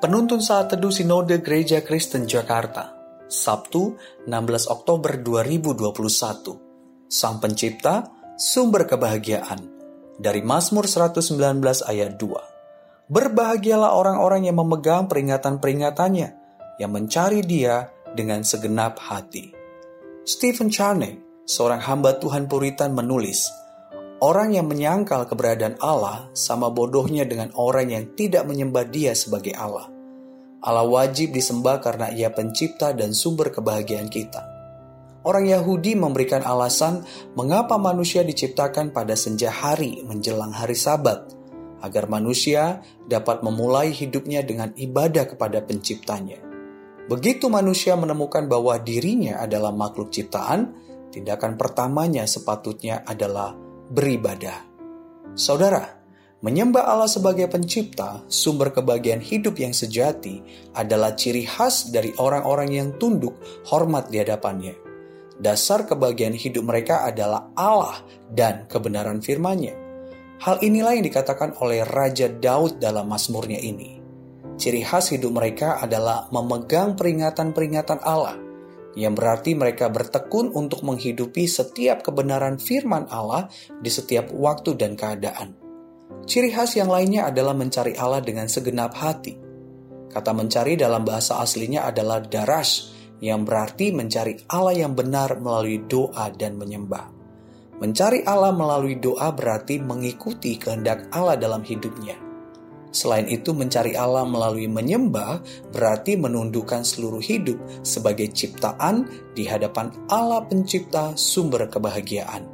Penuntun Saat Teduh Sinode Gereja Kristen Jakarta, Sabtu 16 Oktober 2021. Sang Pencipta, Sumber Kebahagiaan. Dari Mazmur 119 ayat 2. Berbahagialah orang-orang yang memegang peringatan-peringatannya, yang mencari dia dengan segenap hati. Stephen Charney, seorang hamba Tuhan Puritan menulis, Orang yang menyangkal keberadaan Allah sama bodohnya dengan orang yang tidak menyembah Dia sebagai Allah. Allah wajib disembah karena Ia pencipta dan sumber kebahagiaan kita. Orang Yahudi memberikan alasan mengapa manusia diciptakan pada senja hari menjelang hari Sabat, agar manusia dapat memulai hidupnya dengan ibadah kepada Penciptanya. Begitu manusia menemukan bahwa dirinya adalah makhluk ciptaan, tindakan pertamanya sepatutnya adalah beribadah. Saudara, menyembah Allah sebagai pencipta, sumber kebahagiaan hidup yang sejati adalah ciri khas dari orang-orang yang tunduk hormat di hadapannya. Dasar kebahagiaan hidup mereka adalah Allah dan kebenaran firman-Nya. Hal inilah yang dikatakan oleh Raja Daud dalam Mazmurnya ini. Ciri khas hidup mereka adalah memegang peringatan-peringatan Allah – yang berarti mereka bertekun untuk menghidupi setiap kebenaran firman Allah di setiap waktu dan keadaan. Ciri khas yang lainnya adalah mencari Allah dengan segenap hati. Kata mencari dalam bahasa aslinya adalah darash, yang berarti mencari Allah yang benar melalui doa dan menyembah. Mencari Allah melalui doa berarti mengikuti kehendak Allah dalam hidupnya Selain itu, mencari Allah melalui menyembah berarti menundukkan seluruh hidup sebagai ciptaan di hadapan Allah Pencipta sumber kebahagiaan.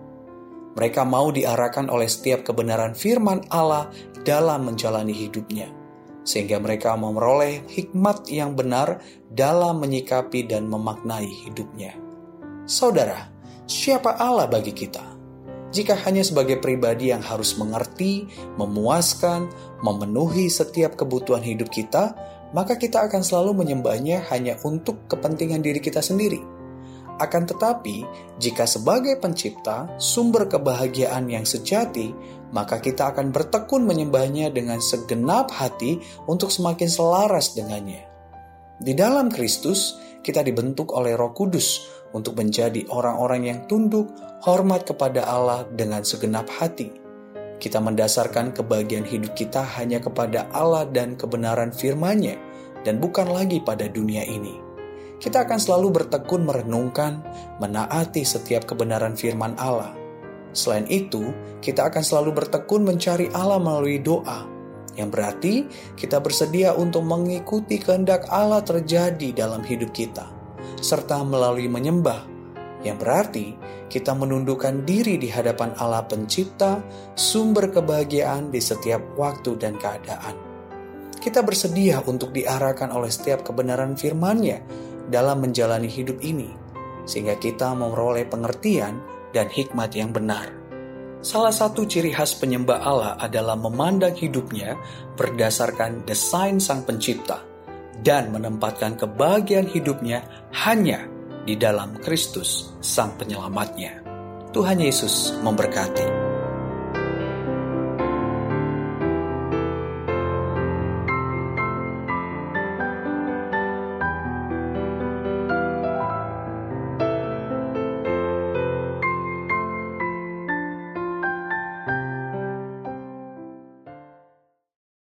Mereka mau diarahkan oleh setiap kebenaran firman Allah dalam menjalani hidupnya, sehingga mereka memperoleh hikmat yang benar dalam menyikapi dan memaknai hidupnya. Saudara, siapa Allah bagi kita? Jika hanya sebagai pribadi yang harus mengerti, memuaskan, memenuhi setiap kebutuhan hidup kita, maka kita akan selalu menyembahnya hanya untuk kepentingan diri kita sendiri. Akan tetapi, jika sebagai pencipta, sumber kebahagiaan yang sejati, maka kita akan bertekun menyembahnya dengan segenap hati untuk semakin selaras dengannya. Di dalam Kristus, kita dibentuk oleh Roh Kudus untuk menjadi orang-orang yang tunduk, hormat kepada Allah dengan segenap hati. Kita mendasarkan kebahagiaan hidup kita hanya kepada Allah dan kebenaran firman-Nya dan bukan lagi pada dunia ini. Kita akan selalu bertekun merenungkan, menaati setiap kebenaran firman Allah. Selain itu, kita akan selalu bertekun mencari Allah melalui doa, yang berarti kita bersedia untuk mengikuti kehendak Allah terjadi dalam hidup kita, serta melalui menyembah, yang berarti kita menundukkan diri di hadapan Allah Pencipta, sumber kebahagiaan di setiap waktu dan keadaan. Kita bersedia untuk diarahkan oleh setiap kebenaran firman-Nya dalam menjalani hidup ini, sehingga kita memperoleh pengertian dan hikmat yang benar. Salah satu ciri khas penyembah Allah adalah memandang hidupnya berdasarkan desain Sang Pencipta dan menempatkan kebahagiaan hidupnya hanya di dalam Kristus, Sang Penyelamatnya. Tuhan Yesus memberkati.